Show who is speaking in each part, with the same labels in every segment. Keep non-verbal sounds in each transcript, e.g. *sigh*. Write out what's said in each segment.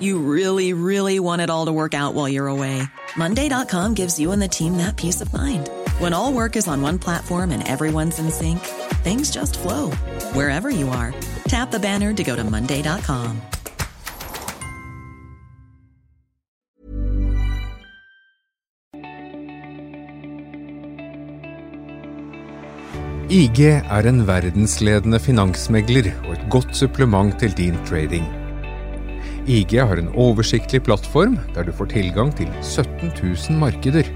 Speaker 1: You really, really want it all to work out while you're away. Monday.com gives you and the team that peace of mind. When all work is on one platform and everyone's in sync, things just flow wherever you are. Tap the banner to go to Monday.com.
Speaker 2: IG er en verdensledende finansmegler og et godt supplement til din trading. IG har en oversiktlig plattform der du får tilgang til 17 000 markeder.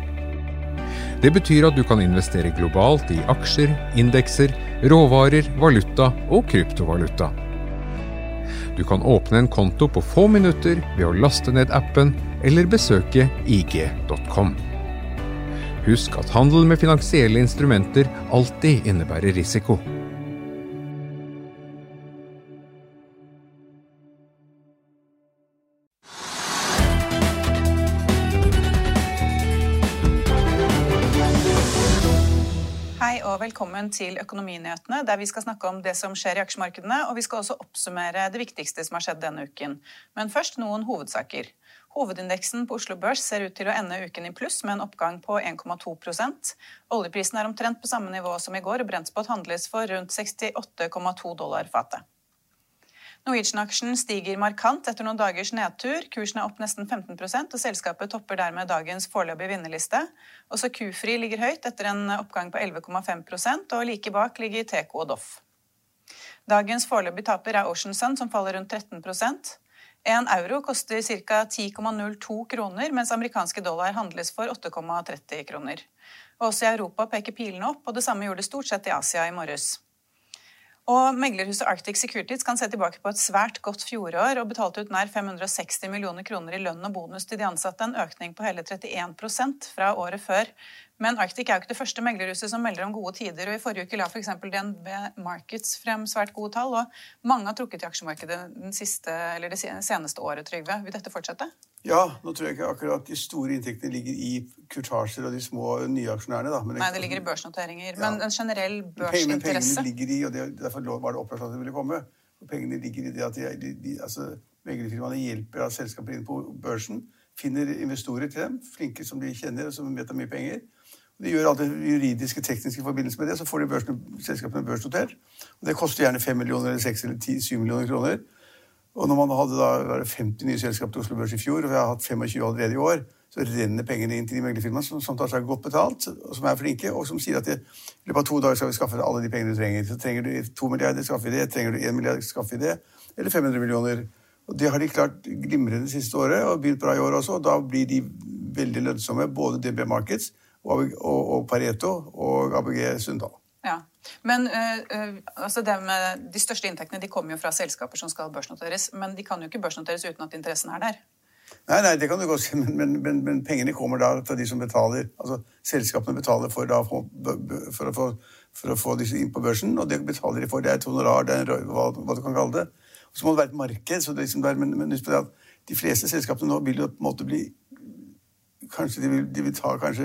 Speaker 2: Det betyr at du kan investere globalt i aksjer, indekser, råvarer, valuta og kryptovaluta. Du kan åpne en konto på få minutter ved å laste ned appen eller besøke ig.com. Husk at handel med finansielle instrumenter alltid innebærer risiko.
Speaker 3: Velkommen til Økonominyhetene, der vi skal snakke om det som skjer i aksjemarkedene, og vi skal også oppsummere det viktigste som har skjedd denne uken. Men først noen hovedsaker. Hovedindeksen på Oslo Børs ser ut til å ende uken i pluss med en oppgang på 1,2% Oljeprisen er omtrent på samme nivå som i går, og Brentspot handles for rundt 68,2 dollar fatet. Norwegian-aksjen stiger markant etter noen dagers nedtur. Kursen er opp nesten 15% og selskapet topper dermed dagens foreløpige vinnerliste. Også Q-Fri ligger høyt etter en oppgang på 11,5% og like bak ligger Teco og Doff. Dagens foreløpige taper er Ocean Sun, som faller rundt 13% En euro koster ca. 10,02 kroner, mens amerikanske dollar handles for 8,30 kroner. Også i Europa peker pilene opp, og det samme gjorde det stort sett i Asia i morges. Og Meglerhuset Arctic Securities kan se tilbake på et svært godt fjorår og betalte ut nær 560 millioner kroner i lønn og bonus til de ansatte, en økning på hele 31% fra året før. Men Arctic er jo ikke det første meglerhuset som melder om gode tider. og I forrige uke la f.eks. DNB Markets frem svært gode tall, og mange har trukket i aksjemarkedet den siste, det seneste året. Trygve. Vil dette fortsette?
Speaker 4: Ja, nå tror jeg ikke akkurat de store inntektene ligger i kurtasjer og de små nye aksjonærene. Da.
Speaker 3: Men Nei, det ligger i børsnoteringer. Ja. Men en generell børsinteresse
Speaker 4: Pengene ligger i, og det, derfor var det opplagt at det ville komme. Pengene ligger i det at de, de, de, altså, meglerfirmaene hjelper selskaper inn på børsen. Finner investorer til dem, flinke som de kjenner og som vet har mye penger. De gjør alle juridiske, tekniske forbindelser med det, så får de børsene, selskapene børsnotert. Og det koster gjerne 5 millioner eller 6 eller 10, 7 millioner kroner. Og når man hadde da 50 nye selskaper til Oslo Børs i fjor, og vi har hatt 25 allerede i år, så renner pengene inn til de meglerfirmaene som, som, tar seg godt betalt, og som er flinke, og som sier at i løpet av to dager skal vi skaffe alle de pengene du trenger. Så trenger du to milliarder, skaffer vi det. Trenger du én milliard, skaffer vi det. Eller 500 millioner. Og Det har de klart glimrende siste året, og begynt bra i år også. og Da blir de veldig lønnsomme, både DB Markets og, og, og Pareto og ABG Sundal.
Speaker 3: Ja, Men øh, altså med, de største inntektene de kommer jo fra selskaper som skal børsnoteres. Men de kan jo ikke børsnoteres uten at interessen er der.
Speaker 4: Nei, nei, det kan du godt si, men, men, men, men, pengene kommer da fra de som betaler. Altså selskapene betaler for, da, for, for, få, for å få disse inn på børsen, og det betaler de for. Det er et honorar, det er en, hva, hva, du kan kalle det. Og så må det være et marked. så det liksom der, men, men husk på det at de fleste selskapene nå vil jo på en måte bli Kanskje de vil, de vil ta kanskje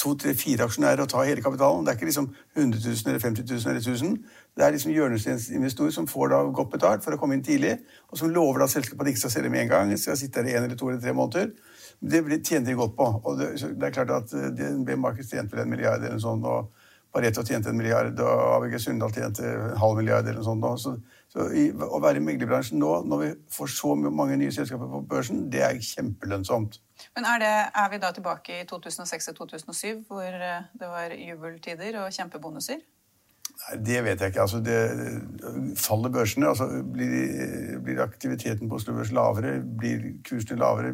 Speaker 4: to, tre, fire aksjonærer og ta hele kapitalen. Det er ikke liksom 100 000 eller 50 000 eller 1000. Det er liksom hjørnesteinsinvestorer som får da godt betalt for å komme inn tidlig, og som lover da selskapet at de ikke skal selge med en gang, skal sitte der i en eller to eller tre måneder. Det tjener de godt på. og Det, det er klart at eh, DNB Markets tjente vel en milliard eller noe sånt, og Pareto tjente en milliard, og ABG Sunndal tjente en halv milliard eller noe sånt. Så, så i, å være i meglerbransjen nå, når vi får så mange nye selskaper på børsen, det er kjempelønnsomt.
Speaker 3: Men er, det, er, vi da tilbake i 2006 og 2007, hvor eh, det var jubeltider og kjempebonuser?
Speaker 4: Nei, Det vet jeg ikke. Altså, det, faller børsene, altså, blir, blir, aktiviteten på Oslo Børs lavere, blir kursene lavere,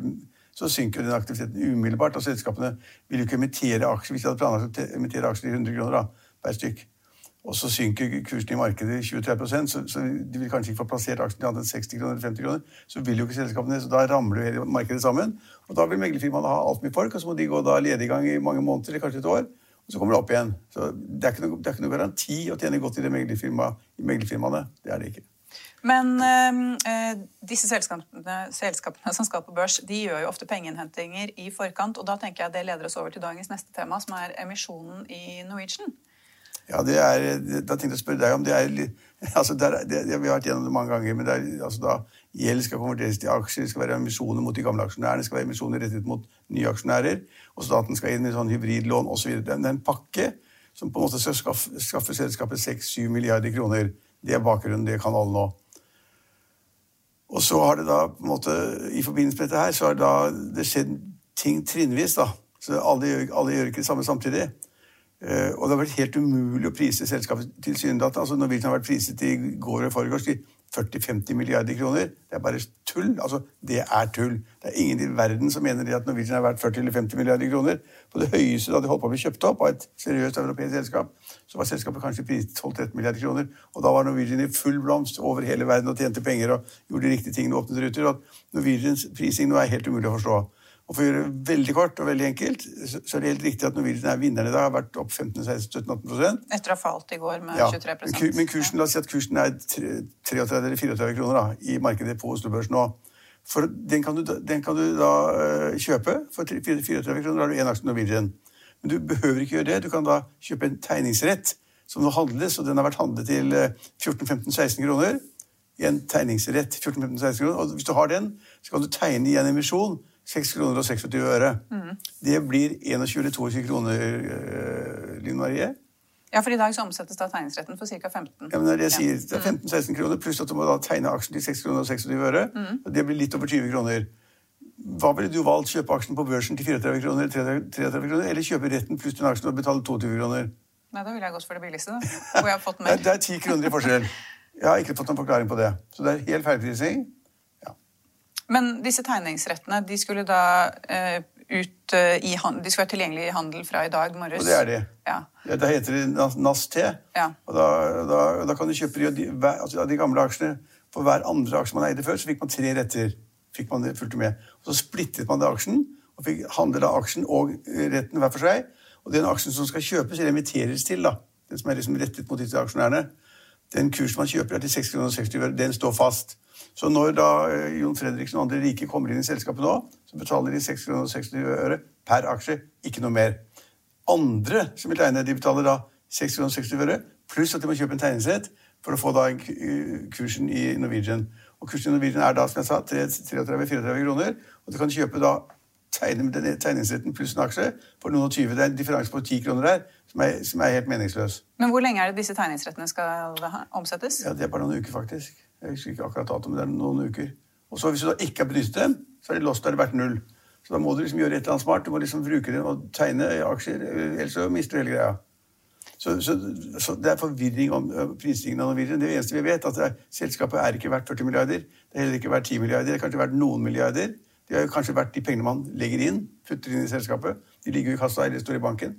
Speaker 4: så synker den aktiviteten umiddelbart. Og selskapene vil jo ikke emittere aksjer hvis de hadde planlagt å emittere aksjer i 100 kroner da, per stykk. Og så synker kursen i markedet 20-30 så, så de vil kanskje ikke få plassert aksjen til annet enn 60 kroner eller 50 kroner, så vil jo ikke selskapene Så da ramler jo hele markedet sammen. Og da vil meglerfirmaene ha altfor mye folk, og så må de gå da ledig i mange måneder, eller kanskje et år. Og så kommer det opp igjen. Så det er ikke noe, er ikke noe garanti å tjene godt i, det meglerfirma, i meglerfirmaene. Det er det ikke.
Speaker 3: Men øh, disse selskapene, selskapene, som skal på børs, de gjør jo ofte pengeinnhentinger i forkant. og Da tenker jeg det leder oss over til dagens neste tema, som er emisjonen i Norwegian.
Speaker 4: Ja, det er, Da tenkte jeg å spørre deg om det er *laughs* altså det det, Vi har vært gjennom det mange ganger, men det er, altså da gjeld skal konverteres til aksjer, det skal være emisjoner mot de gamle aksjonærene, det skal være emisjoner rettet mot nye aksjonærer, og staten skal inn i sånn hybridlån osv. Så det er en pakke som på en måte skal skaffe, skaffe selskapet 6-7 milliarder kroner. Det er bakgrunnen, det kan alle nå. Og så har det da på en måte, I forbindelse med dette her, så har det da det skjedd ting trinnvis. da. Så alle, alle gjør ikke det samme samtidig. Uh, og det har vært helt umulig å prise selskapet tilsynelatende. Altså Norwegian har vært priset i går og foregårs til 40-50 milliarder kroner. Det er bare tull. Altså, det er tull. Det er ingen i verden som mener at Norwegian er verdt 40 eller 50 milliarder kroner. På det høyeste da de holdt på å bli kjøpt opp av et seriøst europeisk selskap, så var selskapet kanskje priset 12-13 milliarder kroner. Og da var Norwegian i full blomst over hele verden og tjente penger og gjorde de riktige tingene og åpnet ruter. Og Norwegians prising nå er helt umulig å forstå. Og For å gjøre det veldig kort og veldig enkelt, så er det helt riktig at Norwegian er vinneren i dag. Har vært opp 15-16-17-18
Speaker 3: Etter å ha falt i går med ja. 23%
Speaker 4: Men kursen, la oss si at kursen er 33-34 kroner da, i markedet på Oslo Børs nå. For den kan du, den kan du da uh, kjøpe for 34 kroner. Har du én aksje Norwegian. Men du behøver ikke gjøre det. Du kan da kjøpe en tegningsrett som nå handles, og den har vært handlet til 14-15-16 kroner. I en tegningsrett 14-15-16 kroner. Og hvis du har den, så kan du tegne i en emisjon 6 kroner og 26 øre. Mm. Det blir 21 eller 22 kroner, uh, Linn Marie.
Speaker 3: Ja, for i dag så omsettes da tegningsretten for ca. 15.
Speaker 4: Ja, men når jeg sier det er 15-16 mm. kroner, pluss at du må da tegne aksjen til 6 kroner og 26 øre, mm. og det blir litt over 20 kroner. Hva ville du valgt? Kjøpe aksjen på børsen til 34 kroner, 33 kroner, eller kjøpe retten pluss den aksjen og betale 22 kroner?
Speaker 3: Nei, da ville jeg gått for det billigste, da. Hvor jeg har fått *laughs* mer.
Speaker 4: det er 10 kroner i forskjell. Jeg har ikke fått noen forklaring på det. Så det er helt feilprising.
Speaker 3: Men disse tegningsrettene de skulle da uh, ut uh, i De skulle være tilgjengelige i handel fra i dag morges?
Speaker 4: Og det er de. Ja. Ja, da heter det NAST. Ja. Og da, da, da, kan du kjøpe de, altså, de gamle aksjene. For hver andre aksje man eide før, så fikk man tre retter. fikk man fulgte med. Og Så splittet man det aksjen, og fikk handle aksjen og retten hver for seg. Og den aksjen som skal kjøpes, eller inviteres til, da, den som er liksom rettet mot disse aksjonærene, den kursen man kjøper er til 6,60 kroner og 60 øre, den står fast. Så når da eh, Jon Fredriksen og andre rike kommer inn i selskapet nå, så betaler de 6,60 kroner og 60 øre per aksje, ikke noe mer. Andre som vil tegne, de betaler da 6,60 kroner og 60 øre, pluss at de må kjøpe en tegnesett for å få da eh, kursen i Norwegian. Og kursen i Norwegian er da, som jeg sa, 33-34 kroner. Og du kan kjøpe da tegne med denne tegningsretten pluss en aksje for noen og tyve. Det er en differanse på 10 kroner der som er, som er helt meningsløs.
Speaker 3: Men hvor lenge er det disse tegningsrettene skal omsettes?
Speaker 4: Ja, Det er bare noen uker, faktisk. Jeg husker ikke akkurat dato, men det er noen uker. Og så Hvis du da ikke har benyttet dem, så er det lost, da er det verdt null. Så da må du liksom gjøre et eller annet smart. Du må liksom bruke dem og tegne aksjer, ellers så mister du hele greia. Så, så, så, det er forvirring om prisstigningen av Norwegian. Det eneste vi vet, er at er, selskapet er ikke verdt 40 milliarder. Det er heller ikke verdt 10 milliarder. Det er kanskje verdt noen milliarder. Det har kanskje vært de pengene man legger inn, putter inn i selskapet. De ligger jo i kassa eller står i banken.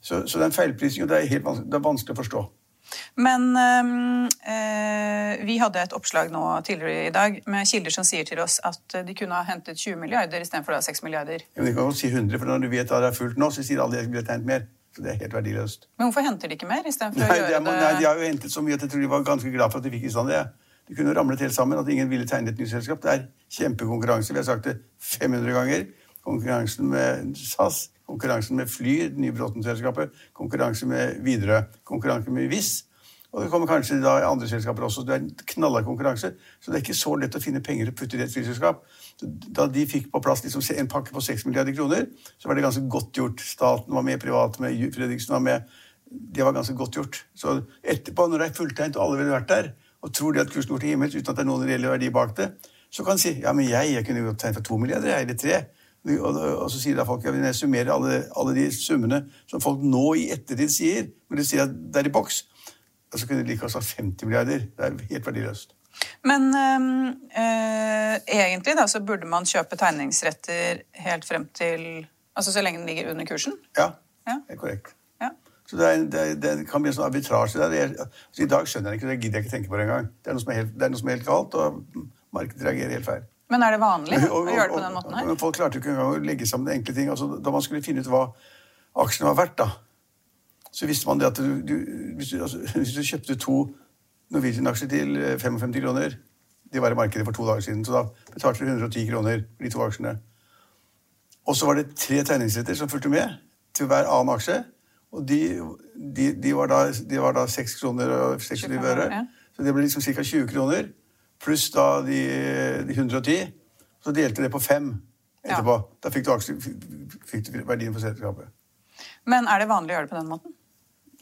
Speaker 4: Så, så det er en feilprising, og det er, helt vanskelig, det er vanskelig å forstå.
Speaker 3: Men øh, vi hadde et oppslag nå tidligere i dag med kilder som sier til oss at de kunne ha hentet 20 milliarder istedenfor 6 milliarder.
Speaker 4: Ja, men De kan jo si 100, for når du vet at det er fullt nå, så sier alle at de ville hentet mer. Så det er helt verdiløst.
Speaker 3: Men hvorfor henter de ikke mer istedenfor å gjøre
Speaker 4: det? Nei, De har jo hentet så mye at jeg tror de var ganske glad for at de fikk i stand det. De kunne ramlet helt sammen, at ingen ville tegne et nytt selskap. Det er kjempekonkurranse. Vi har sagt det 500 ganger. Konkurransen med SAS konkurransen med Flyr, det nye Bråten-selskapet, konkurranse med Widerøe, konkurranse med Wizz. Og det kommer kanskje da andre selskaper også. Det er en knallhard konkurranse. Så det er ikke så lett å finne penger å putte i et flyselskap. Da de fikk på plass liksom en pakke på 6 milliarder kroner, så var det ganske godt gjort. Staten var med, private med, Fredriksen var med. Det var ganske godt gjort. Så etterpå, når det er fulltegnet og alle ville vært der, og tror de at kursen går til himmels uten at det er noen reelle verdi bak det, så kan de si ja, men jeg, jeg kunne godt tegnet for to milliarder, jeg, eller tre. Og, og, så sier da folk ja, når jeg summerer alle, alle, de summene som folk nå i ettertid sier, når de sier at det er i boks, så kunne de like godt sagt 50 milliarder. Det er helt verdiløst.
Speaker 3: Men øh, egentlig da, så burde man kjøpe tegningsretter helt frem til Altså så lenge den ligger under kursen?
Speaker 4: Ja, ja. er korrekt. Så det, er, det, det kan bli en sånn arbitrasje. Jeg, altså, I dag skjønner jeg ikke det, gidder jeg ikke tenke på det engang. Det, er noe som er helt, det noe som er helt galt, og markedet reagerer helt feil.
Speaker 3: Men er det vanlig *laughs*
Speaker 4: Og-
Speaker 3: å gjøre det på den måten her?
Speaker 4: Men folk klarte jo ikke engang å legge sammen enkle ting. Altså, da man skulle finne ut hva aksjene var verdt, da, så visste man det at du, du, hvis, du, altså, *laughs* hvis du kjøpte to Norwegian-aksjer til eh, 55 kroner De var i markedet for to dager siden, så da betalte du 110 kroner for de to aksjene. Og så var det tre tegningsretter som fulgte med til hver annen aksje. Og de, de, de, var, da, de var da 6 kroner og 26 øre.
Speaker 3: Ja.
Speaker 4: Så det ble liksom ca. 20 kroner. Pluss da de, de 110. Så delte det på fem etterpå. Da fikk du, aksje, fikk du verdien for selskapet.
Speaker 3: Men er det vanlig å gjøre det på den måten?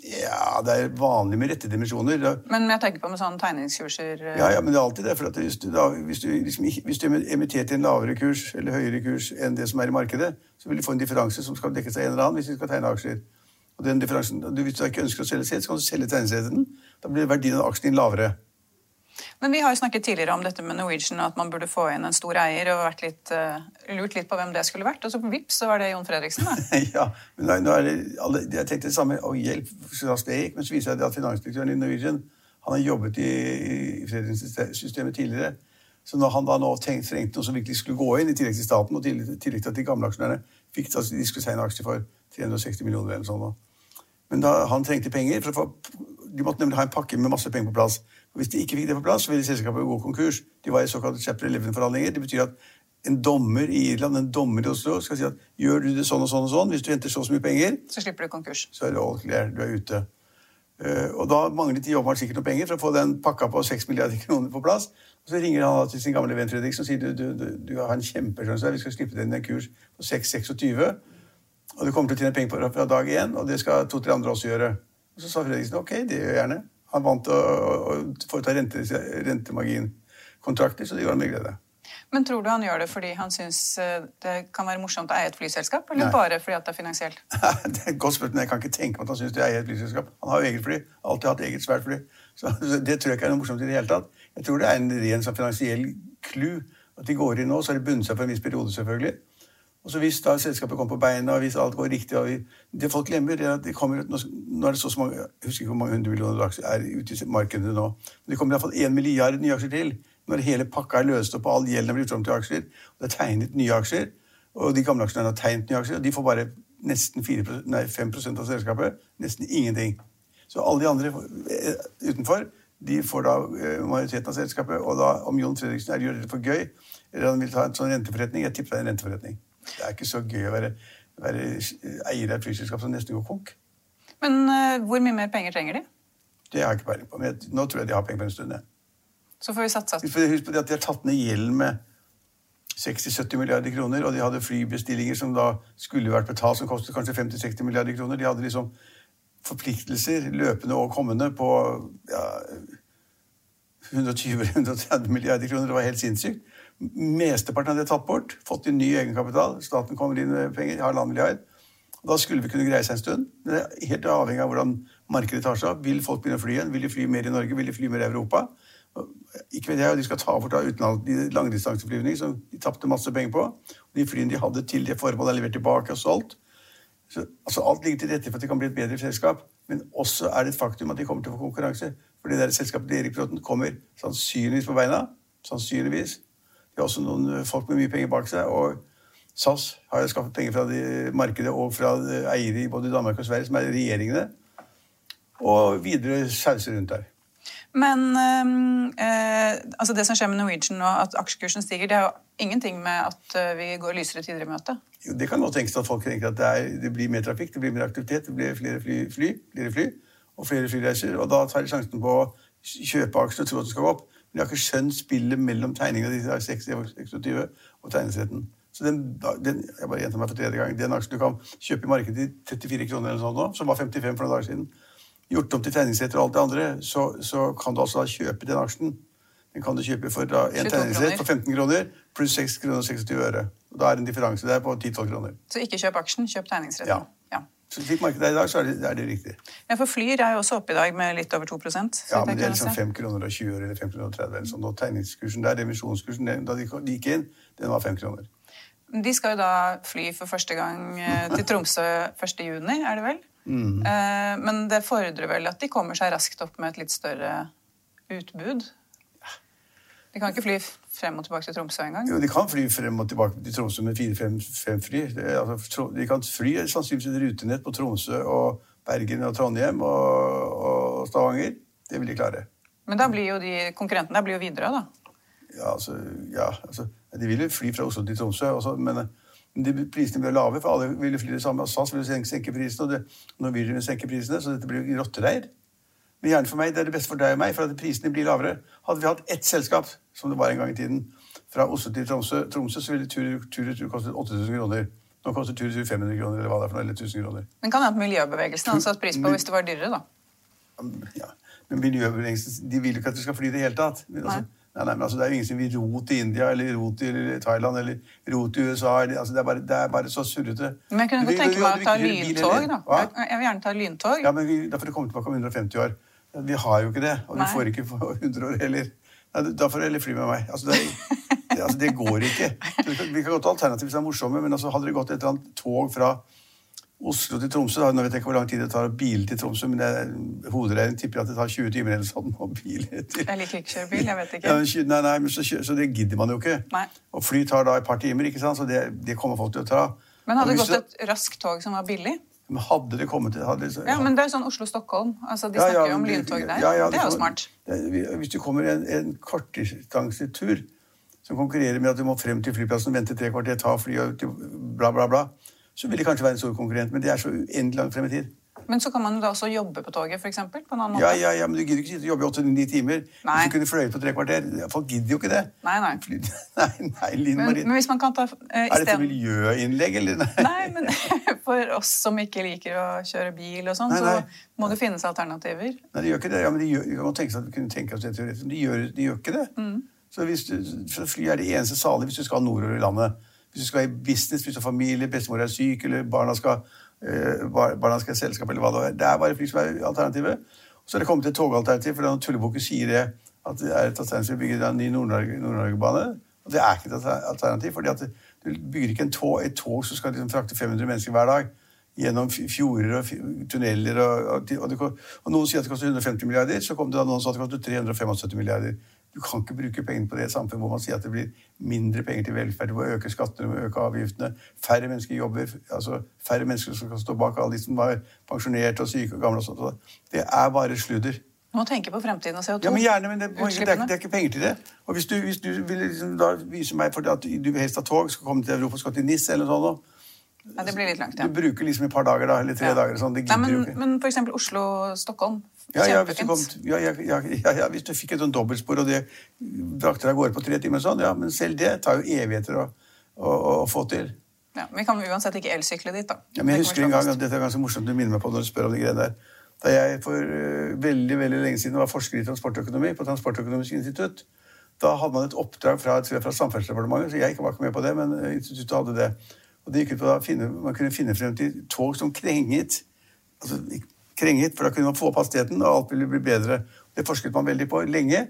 Speaker 4: Ja, det er vanlig med rette dimensjoner.
Speaker 3: Men jeg tenker på med sånne tegningskurser eh,
Speaker 4: Ja, ja, men det er alltid det. For hvis du, da, hvis du, liksom, hvis du emitterte en lavere kurs eller høyere kurs enn det som er i markedet, så vil du få en differanse som skal dekkes av en eller annen hvis du skal tegne aksjer. Og den differansen, du, Hvis du ikke ønsker å selge selv, så kan du selge tegneserien. Da blir verdien av aksjen din lavere.
Speaker 3: Men vi har jo snakket tidligere om dette med Norwegian, at man burde få inn en stor eier og litt, uh, lurt litt på hvem det skulle vært. Og så på Vips så var det Jon Fredriksen, da. *laughs*
Speaker 4: ja, men nå, nå er det alle, Jeg tenkte det samme. og hjelp, så raskt det gikk. Men så viser det seg at finansdirektøren i Norwegian han har jobbet i, i Fredriksen-systemet tidligere. Så når han da nå tenkt, trengte noe som virkelig skulle gå inn, i tillegg til staten og i tillegg, til at de gamle aksjonærene fikk altså, de skulle tegne aksjer for 360 millioner eller sånn. nå. Men da han trengte penger for å få, De måtte nemlig ha en pakke med masse penger på plass. Og Hvis de ikke fikk det på plass, så ville selskapet gå konkurs. De var i såkalte chapter 11-forhandlinger. Det betyr at en dommer i Irland, en dommer i Oslo, skal si at gjør du det sånn og sånn og sånn, hvis du henter så og så mye penger,
Speaker 3: Så slipper du konkurs.
Speaker 4: så er det all clear, du er ute. Eh, og da manglet de åpenbart sikkert noen penger for å få den pakka på 6 milliarder kroner på plass. Og så ringer han til sin gamle venn Fredriksen og sier du, du, du, du har en kjempesjanse, vi skal slippe deg inn en kurs på 6,26. Og du kommer til å tjene penger på det fra dag én, og det skal to-tre andre også gjøre. Og så sa Fredriksen ok, det gjør jeg gjerne. Han vant å, å foreta rente, rentemaginkontrakter, så det gjorde han med glede.
Speaker 3: Men tror du han gjør det fordi han syns eh, det kan være morsomt å eie et flyselskap, eller
Speaker 4: Nei.
Speaker 3: bare fordi at det er finansielt? *laughs*
Speaker 4: det er et godt spørsmål. Jeg kan ikke tenke meg at han syns det er et flyselskap. Han har jo eget fly. Alltid hatt eget svært fly. Så *laughs* så det tror jeg ikke er noe morsomt i det hele tatt. Jeg tror det er en ren sånn finansiell clou. At de går inn nå, så har de bundet seg for en viss periode, selvfølgelig. Og så hvis da selskapet kommer på beina, og hvis alt går riktig og vi, Det folk glemmer, er at det kommer nå er det så, så mange, Jeg husker ikke hvor mange hundre millioner aksjer er ute i markedet nå. Men det kommer iallfall én milliard nye aksjer til. Når hele pakka er løst opp og all gjelden er blitt om til aksjer, og det er tegnet nye aksjer, og de gamle aksjene har tegnet nye aksjer, og de får bare nesten 4, nei, 5% av selskapet. Nesten ingenting. Så alle de andre eh, utenfor de får da eh, majoriteten av selskapet. Og da, om Jon Fredriksen gjør det for gøy, eller han vil ta en sånn renteforretning Jeg tipper det er en renteforretning. Det er ikke så gøy å være, være eier av et flyselskap som nesten går konk.
Speaker 3: Men uh, hvor mye mer penger trenger de?
Speaker 4: Det har jeg ikke peiling på. Men jeg, nå tror jeg de har penger på en stund. Ja.
Speaker 3: Så får vi satse.
Speaker 4: Husk på det- at de har tatt ned gjelden med 60-70 milliarder kroner, og de hadde flybestillinger som da skulle vært betalt, som kostet kanskje 50-60 milliarder kroner. De hadde liksom forpliktelser, løpende og kommende, på ja, 120-130 milliarder kroner. Det var helt sinnssykt. Mesteparten av det er tatt bort. Fått inn ny egenkapital. Staten kommer inn med penger, halvannen milliard. Da skulle vi kunne greie seg en stund. Men det er helt avhengig av hvordan markedet tar seg av. Vil folk begynne å fly igjen? Vil de fly mer i Norge? Vil de fly mer i Europa? Ikke vet jeg, De skal ta bort da utenlands, de langdistanseflyvninger som de tapte masse penger på. Og de flyene de hadde til det formålet, er levert tilbake og solgt. Så, altså Alt ligger til rette for at det kan bli et bedre selskap. Men også er det et faktum at de kommer til å få konkurranse. For det der selskapet Erik Bråten kommer sannsynligvis på beina. Sannsynligvis. De har også noen eh, folk med mye penger bak seg. Og SAS har jo skaffet penger fra det markedet og fra eh, eiere i både Danmark og Sverige, som er regjeringene. Og videre sauser rundt der.
Speaker 3: Men øhm, eh, altså det som skjer med Norwegian nå, at aksjekursen stiger, det har jo ingenting med at eh, vi går lysere tider i møte.
Speaker 4: Jo, det kan godt tenkes at folk tenker at det, er, det blir mer trafikk, det blir mer aktivitet, det blir flere fly, fly, flere fly og flere flyreiser. Og da tar de sjansen på å kjøpe aksjer og tro at det skal gå opp. Men jeg har ikke skjønt spillet mellom tegningen av disse 60, 26 og tegningsretten. Så den, den, jeg bare gjentar meg for tredje gang, den aksjen du kan kjøpe i markedet til 34 kroner, eller sånt nå, som var 55 for noen dager siden, gjort om til tegningsretter og alt det andre, så, så kan du altså da kjøpe den aksjen. Den kan du kjøpe for da, en
Speaker 3: 22
Speaker 4: tegningsrett for 15 kroner pluss 6 kroner og 26 øre. Og da er det en differanse der på 10-12 kroner.
Speaker 3: Så ikke kjøp aksjen, kjøp tegningsretten.
Speaker 4: Ja. Slik markedet er i dag, så er det, er det riktig.
Speaker 3: Ja, for Flyr er jo også oppe i dag med litt over 2 så
Speaker 4: Ja, men det er liksom 5 kroner og 20 øre eller 5 kroner og 30 eller sånn. Og tegningskursen der, revisjonskursen, da de de gikk inn, den var 5 kroner.
Speaker 3: De skal jo da fly for første gang eh, til Tromsø 1. juni, er det vel?
Speaker 4: Mm.
Speaker 3: Eh, Men det fordrer vel at de kommer seg raskt opp med et litt større utbud? De kan ikke fly frem og tilbake til Tromsø engang?
Speaker 4: Jo, de kan fly frem og tilbake til Tromsø med fire-fem fly. Altså, de kan fly sannsynligvis et rutenett på Tromsø og Bergen og Trondheim og, og Stavanger. Det vil de klare.
Speaker 3: Men da blir jo de konkurrentene blir jo Widerøe, da.
Speaker 4: Ja, altså, ja, altså, de vil jo fly fra Oslo til Tromsø, også, men, de, prisene blir lave, for alle vil fly det samme. Og SAS vil senke, senke prisene, og det, nå vil senke prisene, så dette blir jo rottereir. Men gjerne for meg, det er det beste for deg og meg, for at prisene blir lavere. Hadde vi hatt ett selskap, som det var en gang i tiden, fra Oslo til Tromsø, Tromsø så ville tur tur tur kostet 8000 kroner. Nå koster tur tur 500 kroner, eller hva det er for noe, eller 1000 kroner.
Speaker 3: Men kan hende at miljøbevegelsen hadde satt pris på hvis det var dyrere, da.
Speaker 4: Ja. Men miljøbevegelsen de vil jo ikke at vi skal fly i det hele tatt. Men, altså, nei, nei, men altså, det er jo ingen som vil ro til India eller ro til Thailand eller ro til USA. Eller, altså, det, er bare, det er bare så surrete.
Speaker 3: Men jeg kunne godt tenke meg å ta lyntog, da. Jeg jeg vil gjerne ta lyntog.
Speaker 4: Ja, men vi, Da får du komme tilbake om 150 år. Vi har jo ikke det, og vi
Speaker 3: Nei.
Speaker 4: får ikke for 100 år heller. Nei, da får du heller fly med meg. Altså, det, er, det, altså, det går ikke. Vi kan, vi godt ha alternativer som er morsomme, men altså, hadde det gått et eller annet tog fra Oslo til Tromsø da, Nå vet jeg ikke hvor lang tid det tar å bile til Tromsø, men er- tipper jeg at det tar 20 timer eller sånn å bile til.
Speaker 3: Kjøre bil, jeg vet ikke.
Speaker 4: Ja, nei, nei, men så, så det gidder man jo ikke.
Speaker 3: Nei.
Speaker 4: Og fly tar da et par timer, ikke sant? så det, det kommer folk til å ta.
Speaker 3: Men hadde det gått et raskt tog som var billig?
Speaker 4: Men hadde det kommet til hadde, så-
Speaker 3: Ja, men det er sånn Oslo-Stockholm. Altså, De
Speaker 4: Ja,
Speaker 3: snakker
Speaker 4: ja,
Speaker 3: jo om lyntog der.
Speaker 4: ja, ja,
Speaker 3: det er jo smart.
Speaker 4: Hvis du kommer en, en kortdistansetur som konkurrerer med at du må frem til flyplassen, vente tre kvarter, ta fly og bla, bla, bla, så vil det kanskje være en stor konkurrent, men det er så uendelig langt frem i tid.
Speaker 3: Men så kan man jo da også jobbe på toget, eksempel, på en annen måte.
Speaker 4: Ja, ja, ja, men du gidder ikke sitte og jobbe i åtte-ni timer
Speaker 3: Nei.
Speaker 4: hvis du kunne fløyet på tre kvarter. Folk gidder jo ikke det.
Speaker 3: Nei, nei.
Speaker 4: Fly- *laughs* Nei, nei, Linn Marie.
Speaker 3: men hvis man kan ta eh,
Speaker 4: Er dette miljøinnlegg, eller? Nei. *laughs*
Speaker 3: Nei, men *laughs* for oss som ikke liker å kjøre bil og sånn, så må det finnes alternativer.
Speaker 4: Nei, de gjør ikke det. Ja, men de, gjør, kan tenke seg at vi kunne tenke oss det teoretisk, men de gjør, de gjør ikke det.
Speaker 3: Mm.
Speaker 4: Så du, så fly er det eneste salige hvis du skal nordover i landet. Hvis du skal i business, hvis du har familie, bestemor er syk, eller barna skal, eh, bar- barna skal i selskap, eller hva det er. Det er bare er alternativet. Og så er det kommet et togalternativ, for når Tulleboken sier det, at det er et alternativ å bygge en ny Nord-Norge- Nord-Norge-bane. Og det er ikke et alternativ, fordi du bygger ikke tog, et tog som skal liksom frakte 500 mennesker hver dag gjennom fjorder og tunneler. Og, og, og, og noen sier at det koster 150 milliarder, så kom det da noen som sa at det koster 375 milliarder. Du kan ikke bruke pengene på det samfunnet hvor man sier at det blir mindre penger til velferd. Du må øke skattene, du må øke avgiftene. Færre mennesker jobber. altså Færre mennesker som kan stå bak alle de som er pensjonerte og syke og gamle. og sånt. Det er bare sludder.
Speaker 3: Du må tenke på fremtiden og CO2.
Speaker 4: Ja, men gjerne, men det, det, er, det er ikke penger til det. Og hvis du, hvis du vil liksom da vise meg for at du helst ha tog, skal komme til Europa, skal til NIS eller noe sånt,
Speaker 3: Ja, det blir litt langt, ja.
Speaker 4: du bruker liksom et par dager da, eller tre
Speaker 3: Ja.
Speaker 4: dager. Sånn, det
Speaker 3: Nei, men, men for eksempel Oslo-Stockholm.
Speaker 4: Ja, ja, hvis du, kom, ja, ja, ja, ja, ja, hvis du fikk et sånt dobbeltspor, og det brakte deg av gårde på tre timer, sånn, ja, men selv det tar jo evigheter å, å, å få til.
Speaker 3: Ja, men vi kan uansett ikke elsykle dit, da.
Speaker 4: Ja, men jeg husker en gang, og dette er ganske morsomt du minner meg på når du spør om de greiene der, da jeg for øh, veldig veldig lenge siden var forsker i transportøkonomi på Transportøkonomisk institutt, da hadde man et oppdrag fra, fra Samferdselsdepartementet, så jeg var ikke med på det, men øh, instituttet hadde det. Og det gikk ut på å finne, Man kunne finne frem til tog som krenget, altså krenget, for da kunne man få opp hastigheten, og alt ville bli bedre. Det forsket man veldig på lenge.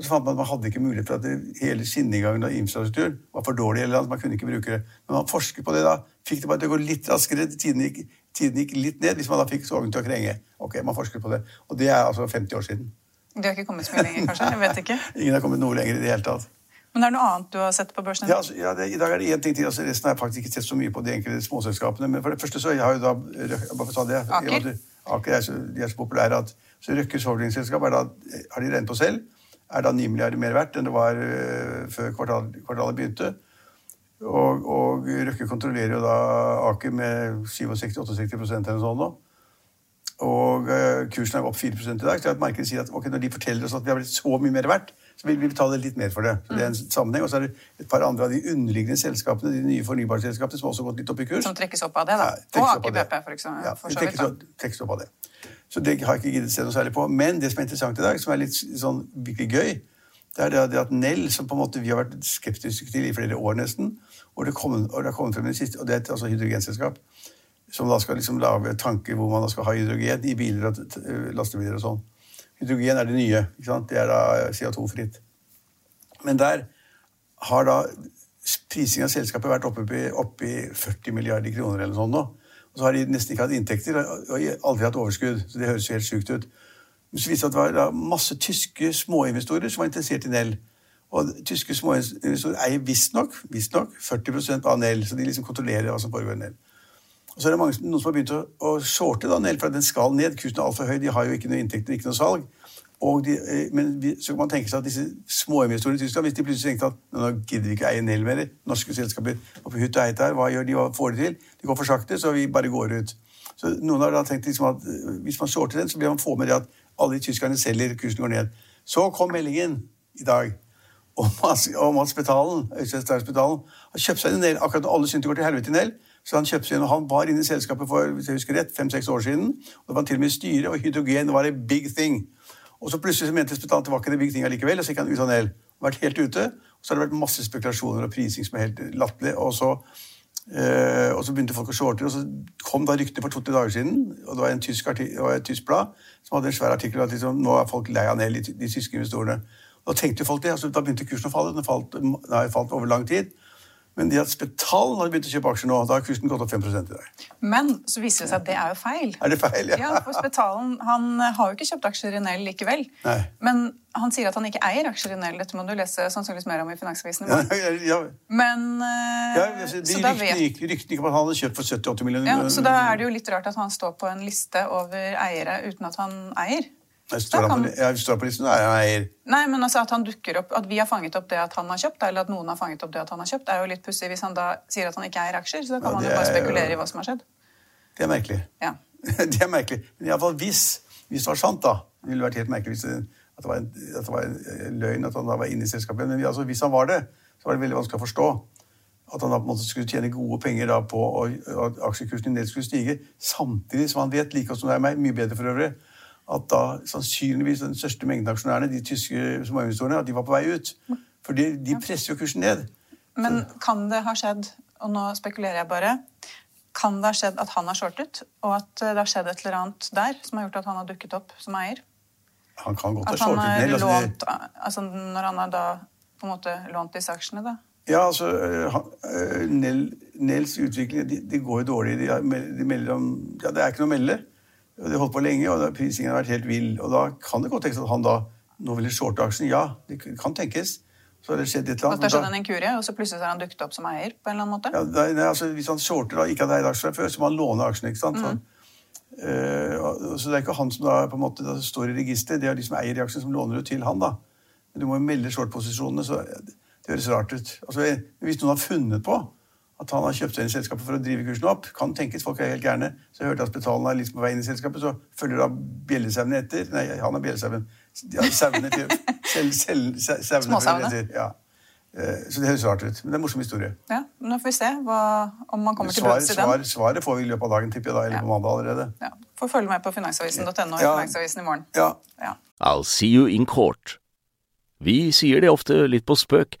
Speaker 4: Og så fant man at man hadde ikke mulighet for at det, hele skinneinngangen og infrastrukturen var for dårlig. eller annet, man kunne ikke bruke det. Men man forsket på det da, fikk det bare til å gå litt raskere. Tiden gikk, tiden gikk litt ned hvis man da fikk togene til å krenge. Ok, man forsket på det. Og det er altså 50 år siden.
Speaker 3: De har ikke kommet så mye lenger, kanskje? Jeg vet ikke.
Speaker 4: Ingen har kommet noe lenger i det hele tatt.
Speaker 3: Men det er noe annet du har sett på børsen?
Speaker 4: Ja, altså, ja det, I dag er det én ting til. altså Resten har jeg faktisk ikke sett så mye på de enkelte småselskapene. Men for det første så jeg har jo da bare for å ta det,
Speaker 3: Aker?
Speaker 4: Aker er så, de er så populære at så Røkkes holdingselskap har de regnet på selv, er da 9 milliarder mer verdt enn det var uh, før kvartal, kvartalet begynte. Og, og Røkke kontrollerer jo da Aker med 67-68 eller noe sånt nå. Og øh, kursen er opp 4 i dag. Så at markedet sier at ok, når de forteller oss at vi har blitt så mye mer verdt, så vil vi betale litt mer for det. Så det er en sammenheng. Og så er det et par andre av de underliggende selskapene, de nye fornybarselskapene, som også har gått litt opp i kurs.
Speaker 3: Som trekkes opp av det, da.
Speaker 4: Ja,
Speaker 3: og Aker. BP, for eksempel.
Speaker 4: Ja,
Speaker 3: for
Speaker 4: trekkes opp- trekkes opp av det. Så det har jeg ikke giddet se noe særlig på. Men det som er interessant i dag, som er litt sånn virkelig gøy, det er det det at Nell, som på en måte vi har vært skeptiske til i flere år nesten, og det, kom, og det har kommet frem i det siste, og det er et altså, hydrogenselskap, som da skal liksom lage tanker hvor man da skal ha hydrogen i biler og t- lastebiler og sånn. Hydrogen er det nye. ikke sant? Det er da CO2-fritt. Men der har da prising av selskapet vært oppe i, 40 milliarder kroner eller sånn nå. Og så har de nesten ikke hatt inntekter og aldri hatt overskudd. Så det høres jo helt sjukt ut. Men så viste det at det var masse tyske småinvestorer som var interessert i Nell. Og tyske småinvestorer eier visstnok visst 40% av Nell, så de liksom kontrollerer hva som foregår i Nell. Så er det mange, noen som har begynt å, å shorte da ned, for den skal ned. Kursen er altfor høy, de har jo ikke noe inntekter, ikke noe salg. De, eh, men vi, så kan man tenke seg at disse småinvestorene i Tyskland, hvis de plutselig tenkte at nå gidder vi ikke eie Nell mer, norske selskaper oppe hytt og her, hva gjør de, hva får de til? De går for sakte, så vi bare går ut. Så noen har da tenkt liksom at eh, hvis man shorter den, så vil man få med det at alle de tyskerne selger, kursen går ned. Så kom meldingen i dag om at Spetalen, Øystein har kjøpt seg en Nell akkurat alle syntes det går til helvete i Nell. Så han kjøpte seg og han var inne i selskapet for hvis jeg husker rett, fem-seks år siden. og Det var til og med styre, og hydrogen var en big thing. Og så plutselig så mente Spetalen tilbake det big thing allikevel, og så gikk han ut av Nell. Vært helt ute. Og så har det vært masse spekulasjoner og prising som er helt latterlig. Og så Uh, og så begynte folk å shorte, og så kom da ryktet for to-tre dager siden. og Det var en tysk, og et tysk blad som hadde en svær artikkel at liksom, nå er folk lei av Nell, de, tyske investorene. Da tenkte folk det, altså, da begynte kursen å falle. Den, falt, falt over lang tid. Men de at Spetal har begynt å kjøpe aksjer nå. Da har kursen gått opp 5 i dag.
Speaker 3: Men så viser det seg at det er jo feil.
Speaker 4: Er det feil, ja?
Speaker 3: ja for Spetalen han har jo ikke kjøpt aksjer i Nell likevel.
Speaker 4: Nei.
Speaker 3: Men han sier at han ikke eier aksjer i Nell. Dette må du lese sannsynligvis mer om i Finansavisen i morgen. *laughs*
Speaker 4: Ja, ja,
Speaker 3: Men uh,
Speaker 4: ja, altså, de ryktene gikk, om at han hadde kjøpt for 70-80 millioner.
Speaker 3: Ja, så da er det jo litt rart at han står på en liste over eiere uten at han eier.
Speaker 4: Jeg står, kan... på, jeg står på listen, er jeg eier.
Speaker 3: Nei, men altså At han opp, at vi har fanget opp det at han har kjøpt, eller at noen har fanget opp det at han har kjøpt, er jo litt pussig hvis han da sier at han ikke eier aksjer. Så da kan ja, man jo bare spekulere i hva som har skjedd.
Speaker 4: Det er merkelig.
Speaker 3: Ja. *laughs*
Speaker 4: det er merkelig. Men iallfall hvis, hvis det var sant, da. Det ville vært helt merkelig hvis det, at, det var en, at det var en løgn at han da var inne i selskapet. Men altså, hvis han var det, så var det veldig vanskelig å forstå at han da på en måte skulle tjene gode penger da på at aksjekursen i Nell skulle stige, samtidig som han vet, like som det er meg, mye bedre for øvrig, at da sannsynligvis den største mengden aksjonærene, de tyske småinvestorene, at de var på vei ut. For de, de presser jo kursen ned.
Speaker 3: Men kan det ha skjedd, og nå spekulerer jeg bare Kan det ha skjedd at han har shortet, og at det har skjedd et eller annet der som har gjort at han har dukket opp som eier?
Speaker 4: Han kan godt ha shortet ned.
Speaker 3: Altså, lånt, altså, når han har da på en måte lånt disse aksjene, da?
Speaker 4: Ja, altså uh, Nels utvikling de, de, går jo dårlig. De, de melder om Ja, det er ikke noe å melde. Det holdt på lenge, og prisingen har vært helt vill. Og da kan det godt tenkes at han da nå ville shorte aksjen. Ja, det kan tenkes. Så har det skjedd et eller
Speaker 3: annet. At det har skjedd en inkurie, og så plutselig har han dukket opp som eier? på en eller annen måte?
Speaker 4: Ja, nei, nei, altså, Hvis han shorter da, ikke hadde eid aksjer før, så må han låne aksjene. ikke sant? Mm. Uh, så det er ikke han som da på en måte står i registeret, det er de som eier de aksjene, som låner det til han. da. Men du må jo melde short-posisjonene, så det høres rart ut. Altså, Hvis noen har funnet på at han har kjøpt seg inn i selskapet for å drive kursen opp. Kan tenkes, folk er helt gærne. Så jeg hørte at Spetalen er litt på vei inn i selskapet, så følger da bjellesauene etter. Nei, han er bjellesauen. Ja, sauene til *laughs* selv, selv,
Speaker 3: Småsauene.
Speaker 4: Ja. Eh, så det høres rart ut. Men det er en morsom historie.
Speaker 3: Ja, Nå får vi se hva, om man kommer til
Speaker 4: bunns i den. svaret får vi i løpet av dagen, tipper jeg da, eller ja. på mandag allerede.
Speaker 3: Ja. Får følge med på finansavisen.no og ja. Finansavisen i morgen.
Speaker 4: Ja.
Speaker 3: ja.
Speaker 5: I'll see you in court. Vi sier det ofte litt på spøk,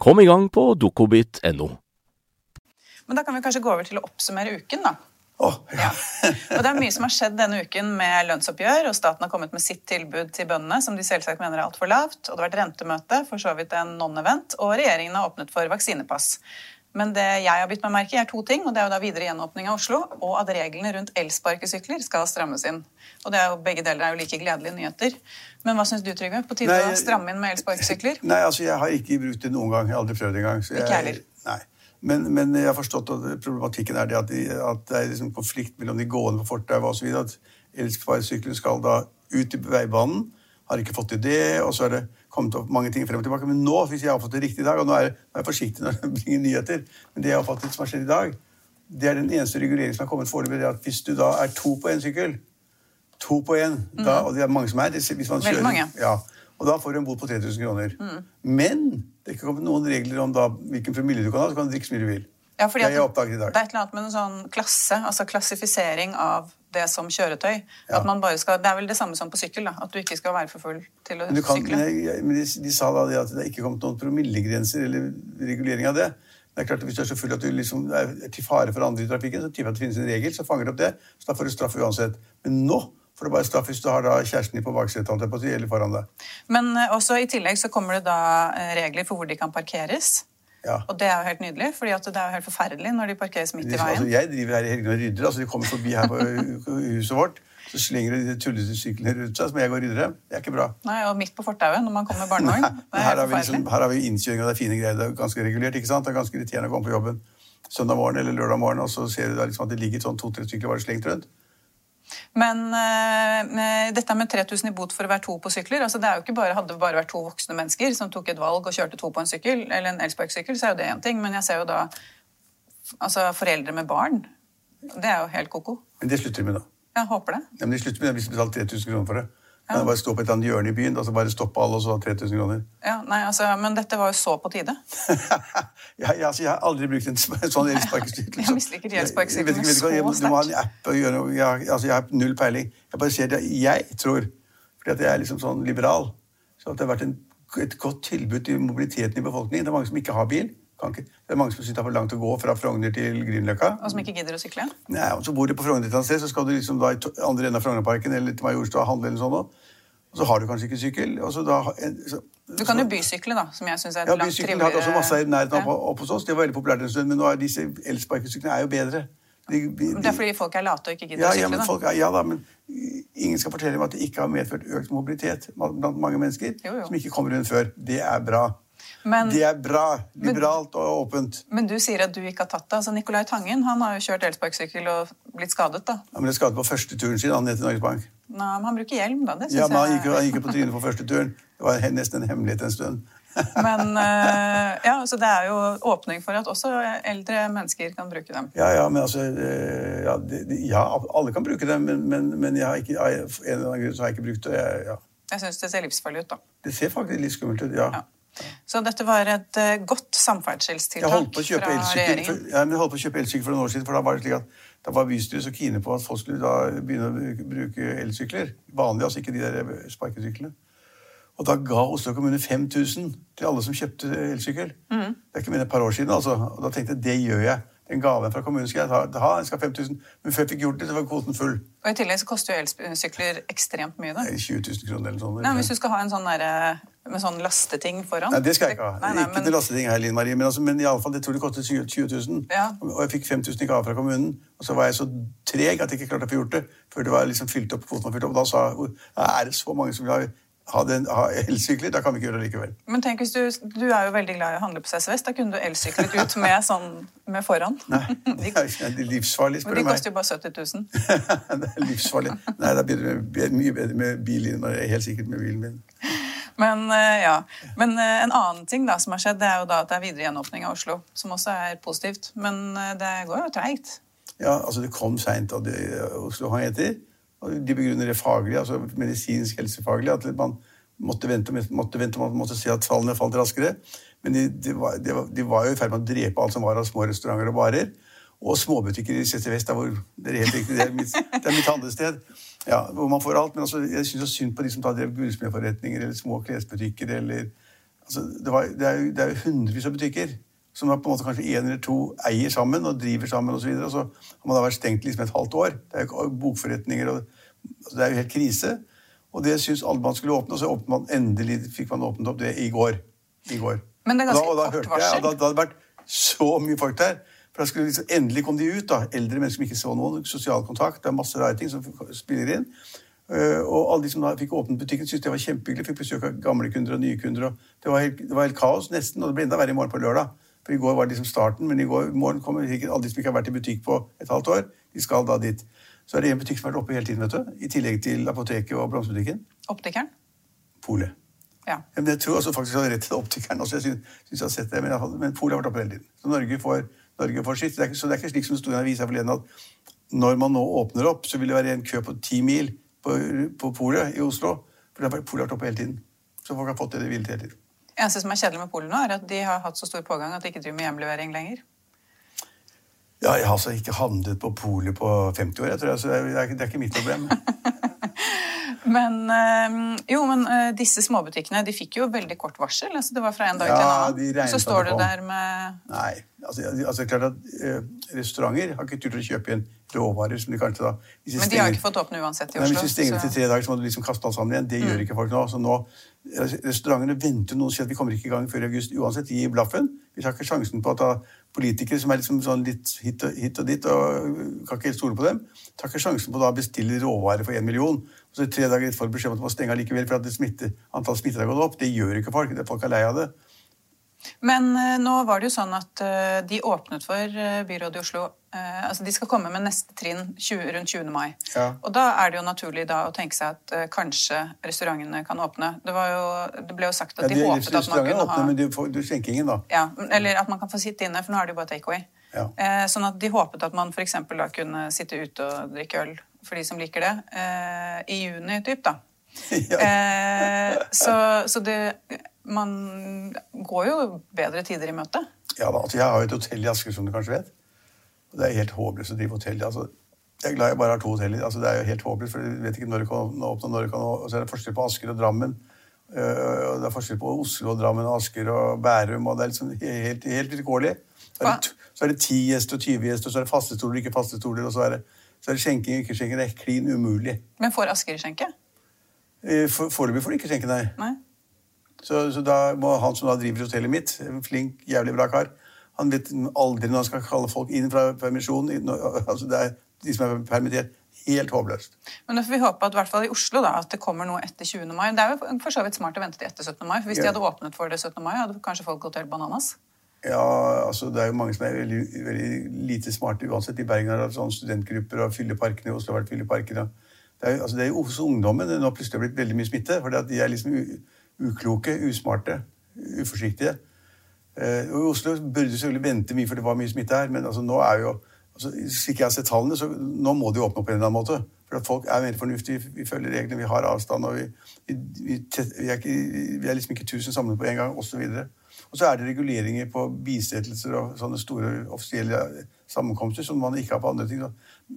Speaker 5: Kom i gang på dokobit.no.
Speaker 3: Men da kan vi kanskje gå over til å oppsummere uken, da.
Speaker 4: Oh, ja.
Speaker 3: ja. Og Det er mye som har skjedd denne uken med lønnsoppgjør, og staten har kommet med sitt tilbud til bøndene, som de selvsagt mener er altfor lavt. Og det har vært rentemøte, for så vidt en non-event, og regjeringen har åpnet for vaksinepass. Men det jeg har bitt meg merke i, er to ting. og Det er jo da videre gjenåpning av Oslo, og at reglene rundt elsparkesykler skal strammes inn. Og det er jo, Begge deler er jo like gledelige nyheter. Men hva syns du, Trygve? På tide å stramme inn med elsparkesykler? *laughs*
Speaker 4: Nei, altså jeg har ikke brukt det noen gang. Jeg har aldri prøvd engang.
Speaker 3: Ikke heller.
Speaker 4: Nei. Men, men jeg har forstått at problematikken er det at, de, at det er liksom konflikt mellom de gående på fortauet osv. At elsparkesykkelen skal da ut i veibanen. Har ikke fått til det, og så er det kommet opp mange ting frem og tilbake. Men nå, hvis jeg har fått det riktig i dag, og nå er, jeg forsiktig når jeg *laughs* bringer nyheter, men det jeg har oppfattet som har skjedd i dag, det er den eneste reguleringen som har kommet foreløpig, det at hvis du da er to på én sykkel, to på én, mm. og det er mange som er det, hvis man
Speaker 3: kjører, mange.
Speaker 4: Ja, og da får du en bot på 3000 kroner. Mm. Men det er ikke kommet noen regler om da, hvilken promille du kan ha, så kan du drikke så mye du vil.
Speaker 3: Ja, fordi
Speaker 4: det har jeg oppdaget i dag.
Speaker 3: Det er et eller annet med en sånn klasse, altså klassifisering av det som kjøretøy. Ja. At man bare skal, Det er vel det samme som på sykkel, da, at du ikke skal være for full til å
Speaker 4: men kan,
Speaker 3: sykle.
Speaker 4: Men de, de, sa da det at det ikke kommet noen promillegrenser eller regulering av det. Det er klart at Hvis du er så full at du liksom er til fare for andre i trafikken, så tipper jeg at det finnes en regel, så fanger du opp det. Så da får du straff uansett. Men nå får du bare straff hvis du har da kjæresten din på baksetet eller foran deg.
Speaker 3: Men uh, også i tillegg så kommer det da uh, regler for hvor de kan parkeres.
Speaker 4: Ja.
Speaker 3: Og det er jo helt nydelig, for det er jo helt forferdelig når de parkeres midt i veien.
Speaker 4: Altså, jeg driver her i helgene og rydder. altså De kommer forbi her på huset vårt. Så slenger de tullete syklene rundt seg, så må jeg gå og rydde dem. Det er ikke bra.
Speaker 3: Nei, Og midt på fortauet når man kommer med barnevogn.
Speaker 4: Her, har vi liksom, her har vi innkjøring, av er fine greier. Det er ganske regulert. ikke sant? Det er ganske irriterende å komme på jobben søndag morgen eller lørdag morgen, og så ser du da liksom at det ligger sånn to-tre sykler bare slengt rundt.
Speaker 3: Men uh, dette med 3000 i bot for å være to på sykler altså det er jo ikke bare, Hadde det bare vært to voksne mennesker som tok et valg og kjørte to på en sykkel, eller en elsparkesykkel, så er jo det én ting. Men jeg ser jo da altså foreldre med barn. Det er jo helt ko-ko.
Speaker 4: Men det slutter de med, da.
Speaker 3: Jeg håper det.
Speaker 4: Ja, men de slutter med det hvis de betaler 3000 kroner for det. Ja. Bare stå på et eller annet hjørne i byen og så bare stoppe alle og så ha 3000 kroner.
Speaker 3: Ja, nei, altså, Men dette var jo så på tide. *laughs*
Speaker 4: ja, ja, altså, jeg har aldri brukt en sånn *laughs* elsparkesykkel.
Speaker 3: Jeg misliker elsparkesykkel så sterkt.
Speaker 4: Du må ha en app og gjøre noe. Jeg, altså, jeg har null peiling. Jeg bare ser det. Jeg tror, fordi at jeg er liksom sånn liberal, så at det har vært en, et godt tilbud til mobiliteten i befolkningen. Det er mange som ikke har bil. Det er mange som syns det er for langt å gå fra Frogner til Grünerløkka.
Speaker 3: Og som ikke gidder å sykle?
Speaker 4: Nei, og Så bor du på Frogner et sted, så skal du liksom da i andre enden av Frognerparken eller til Majorstua handle eller sånn. Og så har du kanskje ikke sykkel. Da, så,
Speaker 3: du kan jo bysykle, da, som jeg synes er et
Speaker 4: ja,
Speaker 3: langt triveligere
Speaker 4: Ja, hadde også masse i nærheten ja. oppe hos oss. Det var veldig populært en stund, men nå er disse elsparkesyklene er jo bedre.
Speaker 3: De, de, det er fordi folk er late og ikke gidder
Speaker 4: ja,
Speaker 3: å sykle?
Speaker 4: Ja, men folk, ja da, men ingen skal fortelle meg at det ikke har medført økt mobilitet blant mange mennesker
Speaker 3: jo, jo.
Speaker 4: som ikke kommer rundt før. Det er bra. Men, det er bra. Liberalt men, og åpent.
Speaker 3: Men du sier at du ikke har tatt det. Altså, Nicolai Tangen han har jo kjørt elsparkesykkel og blitt skadet. da.
Speaker 4: Han ble skadet på første turen sin han ned til Norges Bank.
Speaker 3: Nei, men Han bruker hjelm, da. Det
Speaker 4: ja, men han gikk, han gikk på *laughs* trynet på første turen. Det var nesten en hemmelighet en stund. *laughs*
Speaker 3: men uh, ja, så det er jo åpning for at også eldre mennesker kan bruke dem.
Speaker 4: Ja, ja, men altså uh, ja, ja, alle kan bruke dem, men, men, men jeg har ikke, en eller annen grunn så har jeg ikke brukt det. Jeg, ja.
Speaker 3: jeg syns det ser livsfarlig ut, da.
Speaker 4: Det ser faktisk litt skummelt ut, ja.
Speaker 3: ja. Så dette var et uh, godt samferdselstiltak fra regjeringen?
Speaker 4: Ja, jeg holdt på å kjøpe elsykkel for noen år siden. for Da var det slik at da var bystyret så kine på at folk skulle da begynne å bruke elsykler. Vanlig, altså ikke de der sparkesyklene. Og da ga Oslo kommune 5000 til alle som kjøpte elsykkel. Mm. Det er ikke mer enn et par år siden. altså. Og da tenkte jeg det gjør jeg en gave fra kommunen skal jeg ta. ha, jeg skal 5000. Men før jeg fikk gjort det, så var kvoten full.
Speaker 3: Og I tillegg så koster jo elsykler ekstremt mye. da.
Speaker 4: 20 000 kroner eller sånn.
Speaker 3: Nei, Hvis du skal ha en sånn der, med sånn lasteting foran
Speaker 4: Nei, det skal jeg ikke ha. Nei, nei, ikke men... lasteting her, Linn Marie, men, altså, men i alle fall, det tror det kostet 20 000.
Speaker 3: Ja.
Speaker 4: Og jeg fikk 5000 i gave fra kommunen. Og så var jeg så treg at jeg ikke klarte å få gjort det før det var liksom fylt opp, kvoten var fylt opp. Og da sa jeg er det så mange som vil ha ha, den, ha elsykler. Da kan vi ikke gjøre det likevel.
Speaker 3: Men tenk hvis du, du er jo veldig glad i å handle på CCS. Da kunne du elsyklet ut med sånn med foran.
Speaker 4: Nei, *laughs* det er livsfarlig,
Speaker 3: spør du meg. Men de koster jo bare 70 000. *laughs*
Speaker 4: det er livsfarlig. Nei, da blir det mye bedre med bilen. Helt sikkert med bilen min.
Speaker 3: Men, eh, ja. Men eh, en annen ting da, som har skjedd, det er jo da at det er videre gjenåpning av Oslo. Som også er positivt. Men eh, det går jo treigt.
Speaker 4: Ja, altså det kom seint det Oslo han heter. Og de begrunner det faglig, altså medisinsk helsefaglig, at man måtte vente, måtte vente man måtte se at tallene falt raskere. Men de, de, var, de, var, de var jo i ferd med å drepe alt som var av små restauranter og barer. Og småbutikker i Sette Vest, hvor det er helt riktig, det er mitt, det er mitt handlested. Ja, hvor man får alt. Men altså, jeg syns synd på de som drev gullsmedforretninger eller små klesbutikker eller altså, det, var, det, er jo, det er jo hundrevis av butikker som da på en måte kanskje én eller to eier sammen og driver sammen osv. Og, så, og så har man da vært stengt liksom et halvt år. Det er jo bokforretninger og altså, Det er jo helt krise. Og det syns alle man skulle åpne, og så man endelig fikk man åpnet opp det i går. I går.
Speaker 3: Men det er ganske
Speaker 4: da,
Speaker 3: kort varsel.
Speaker 4: Da, da, hadde det vært så mye folk der. For da skulle liksom, Endelig kom de ut. da, Eldre mennesker som ikke så noen. Sosial kontakt. Det er masse rare ting som spiller inn. Uh, og alle de som da fikk åpnet butikken, syntes det var kjempehyggelig. Fikk besøk av gamle kunder og nye kunder. og Det var helt, det var helt kaos nesten, og det ble enda verre i morgen på lørdag. For I går var det liksom starten, men i, går, i morgen kommer sikkert alle de som ikke har vært i butikk på et halvt år. De skal da dit. Så er det en butikk som har vært oppe hele tiden, vet du. I tillegg til apoteket og blomsterbutikken.
Speaker 3: Optikeren?
Speaker 4: Polet.
Speaker 3: Ja.
Speaker 4: Men jeg tror også faktisk jeg hadde rett til optikeren. Også. Jeg synes, synes jeg har sett det, men, men Polet har vært oppe hele tiden. Så Norge får, Norge får sitt. Det så det er ikke slik som det sto i avisa forleden at når man nå åpner opp, så vil det være en kø på ti mil på, på Polet i Oslo. For det har Polet vært oppe hele tiden. Så folk har fått det de ville til hele tiden.
Speaker 3: eneste som er kjedelig med Polen nå, er at de har hatt så stor pågang at de ikke driver med hjemlevering lenger.
Speaker 4: Ja, jeg har altså ikke handlet på Polet på 50 år, jeg tror jeg, så det er, det er ikke- mitt problem. *laughs*
Speaker 3: Men eh, jo, men eh, disse småbutikkene de fikk jo veldig kort varsel. altså Det var fra en dag
Speaker 4: Ja,
Speaker 3: til en annen. Så står du der med
Speaker 4: Nei. Altså, altså klart at eh, Restauranter har ikke turt å kjøpe igjen råvarer som de kanskje da hvis
Speaker 3: Men de har ikke fått åpne uansett i Oslo.
Speaker 4: Nei, Hvis de stenger
Speaker 3: så-
Speaker 4: til tre dager, så må du liksom kaste alt sammen igjen. Det gjør ikke folk nå. Så nå Restaurantene venter noen sier at vi kommer ikke i gang før i august uansett. De gir blaffen. Vi tar ikke sjansen på at da politikere som er liksom sånn litt hit og, hit og dit, og kan ikke helt stole på dem, tar ikke sjansen på å bestille råvarer for én million. Og så tre dager etterpå beskjed om at man må stenge likevel for smitte, antall smittede har gått opp. Det gjør ikke folk. Folk er lei av det.
Speaker 3: Men eh, nå var det jo sånn at eh, de åpnet for eh, byrådet i Oslo Altså de skal komme med neste trinn 20, rundt 20. mai.
Speaker 4: Ja.
Speaker 3: Og da er det jo naturlig da å tenke seg at kanskje restaurantene kan åpne. Det, var jo, det ble jo sagt at
Speaker 4: Ja,
Speaker 3: de
Speaker 4: de
Speaker 3: håpet at man kunne
Speaker 4: åpne,
Speaker 3: ha
Speaker 4: men du får du skjenkingen da.
Speaker 3: ja, Eller at man kan få sitte inne, for nå er det jo bare takeaway.
Speaker 4: Ja.
Speaker 3: Sånn at de håpet at man f.eks. da kunne sitte ute og drikke øl, for de som liker det, i juni typ, da. *laughs* Eh, så så det Man går jo bedre tider i møte.
Speaker 4: Ja altså Jeg har jo et hotell i Asker, som du kanskje vet. Det er helt håpløst å drive hotell. altså jeg er glad jeg bare har to hoteller. altså Det er jo helt håpløst, for du vet ikke når det kan åpne. når det kan åpne. Så er det forskjell på Asker og Drammen. øh, Det er forskjell på Oslo og Drammen og Asker og Bærum. og Det er liksom helt, helt vilkårlig. Så, er det t- så er det ti gjester og 20 gjester, og så er det faste stoler og ikke faste stoler. Og så er det, så er det skjenking og ikke skjenking. Det er klin umulig.
Speaker 3: Men får Asker skjenke?
Speaker 4: Eh, Foreløpig får de ikke skjenke, nei.
Speaker 3: Nei?
Speaker 4: Så, så da må han som da driver hotellet mitt, en flink, jævlig bra kar, han vet aldri når han skal kalle folk inn fra permisjon. *laughs* Altså det er de som er permittert. Helt håpløst.
Speaker 3: Men da får vi håpe at i hvert fall i Oslo da, at det kommer noe etter 20. mai. Det er jo for så vidt smart å vente til etter 17. mai, for hvis de hadde åpnet for det 17. mai, hadde kanskje folk gått helt bananas.
Speaker 4: Ja, altså Det er jo mange som er veldig, veldig lite smarte uansett. I Bergen har det sånne studentgrupper og fylleparkene. I Oslo har vært fylleparkene. Det er, altså, det er jo hos ungdommen det nå plutselig har blitt veldig mye smitte. fordi at de er liksom ukloke, usmarte, uforsiktige. Eh, og I Oslo burde du selvfølgelig vente mye, for det var mye smitte her. Men altså, nå er jo altså, slik jeg har sett tallene, så nå må de åpne opp på en eller annen måte. For folk er mer fornuftige. Vi følger reglene, vi har avstand, og vi, vi, vi, vi, er, er liksom ikke tusen samlet på en gang, osv. Og så er det reguleringer på bisettelser og sånne store offisielle sammenkomster som man ikke har på andre ting.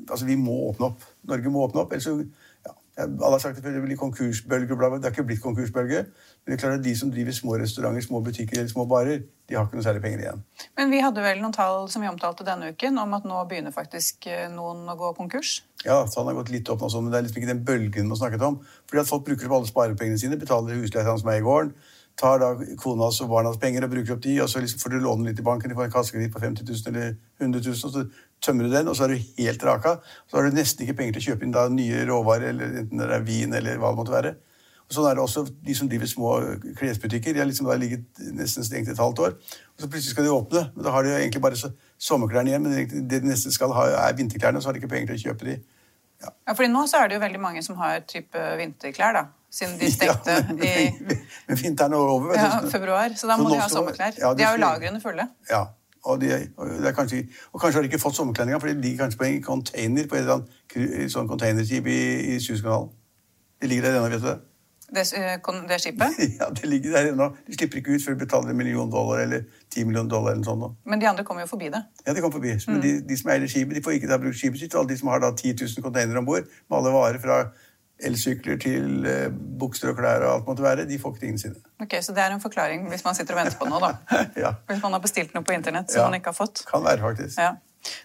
Speaker 4: Altså, vi må åpne opp. Norge må åpne opp. ellers så ja, Alle har sagt at det blir konkursbølge. Det har ikke blitt konkursbølge. Men det er klart at de som driver små restauranter, små butikker eller små barer, de har ikke noe særlig penger igjen.
Speaker 3: Men vi hadde vel noen tall som vi omtalte denne uken, om at nå begynner faktisk eh, noen å gå konkurs.
Speaker 4: Ja, tallene har gått litt opp nå, men det er liksom ikke den bølgen man snakket om. Fordi at folk bruker opp alle sparepengene sine, betaler husleia som er i gården, tar da konas og barnas penger og bruker opp de, og så liksom får du låne litt i banken, de får en kassekreditt på 50 000 eller 100 000, og så tømmer du den, og så er du helt raka. Så har du nesten ikke penger til å kjøpe inn da nye råvarer, eller enten det er vin eller hva det måtte være. Sånn er det også de som driver små klesbutikker. De har liksom ligget nesten stengt et halvt år. Og så plutselig skal de åpne, men da har de jo egentlig bare sommerklærne igjen. Men det de nesten skal ha, er vinterklærne, og så har de ikke penger til å kjøpe de.
Speaker 3: Ja, fordi nå så er det jo veldig mange som har type vinterklær, da. Siden de *laughs* stengte
Speaker 4: Ja, men,
Speaker 3: i
Speaker 4: men, vinteren er over.
Speaker 3: ja, februar. Så da må
Speaker 4: så
Speaker 3: de ha sommerklær.
Speaker 4: ja,
Speaker 3: de har jo lagrene fulle.
Speaker 4: Ja, og, de, og, er kanskje, og kanskje har de ikke fått sommerklær for de ligger kanskje på en container på et eller annet sånn containerskip i, i Suezkanalen. De ligger der ennå, vet du det?
Speaker 3: Det, eh, det skipet. *laughs*
Speaker 4: Ja, det ligger der ennå. De slipper ikke ut før de betaler en million dollar eller ti millioner dollar. eller sånn.
Speaker 3: Men de andre kommer jo forbi det.
Speaker 4: Ja, de kommer forbi. Men de, de som eier skipet, de får ikke da brukt skipet sitt. Og alle de som har da 10 000 containere om bord, med alle varer fra elsykler til eh, bukser og klær og alt måtte være, de får ikke tingene sine.
Speaker 3: Ok, Så det er en forklaring hvis man sitter og venter på noe, da. *laughs*
Speaker 4: ja,
Speaker 3: Hvis man har bestilt noe på internett som
Speaker 4: Ja.
Speaker 3: man ikke har fått.
Speaker 4: kan være, faktisk.
Speaker 3: Ja.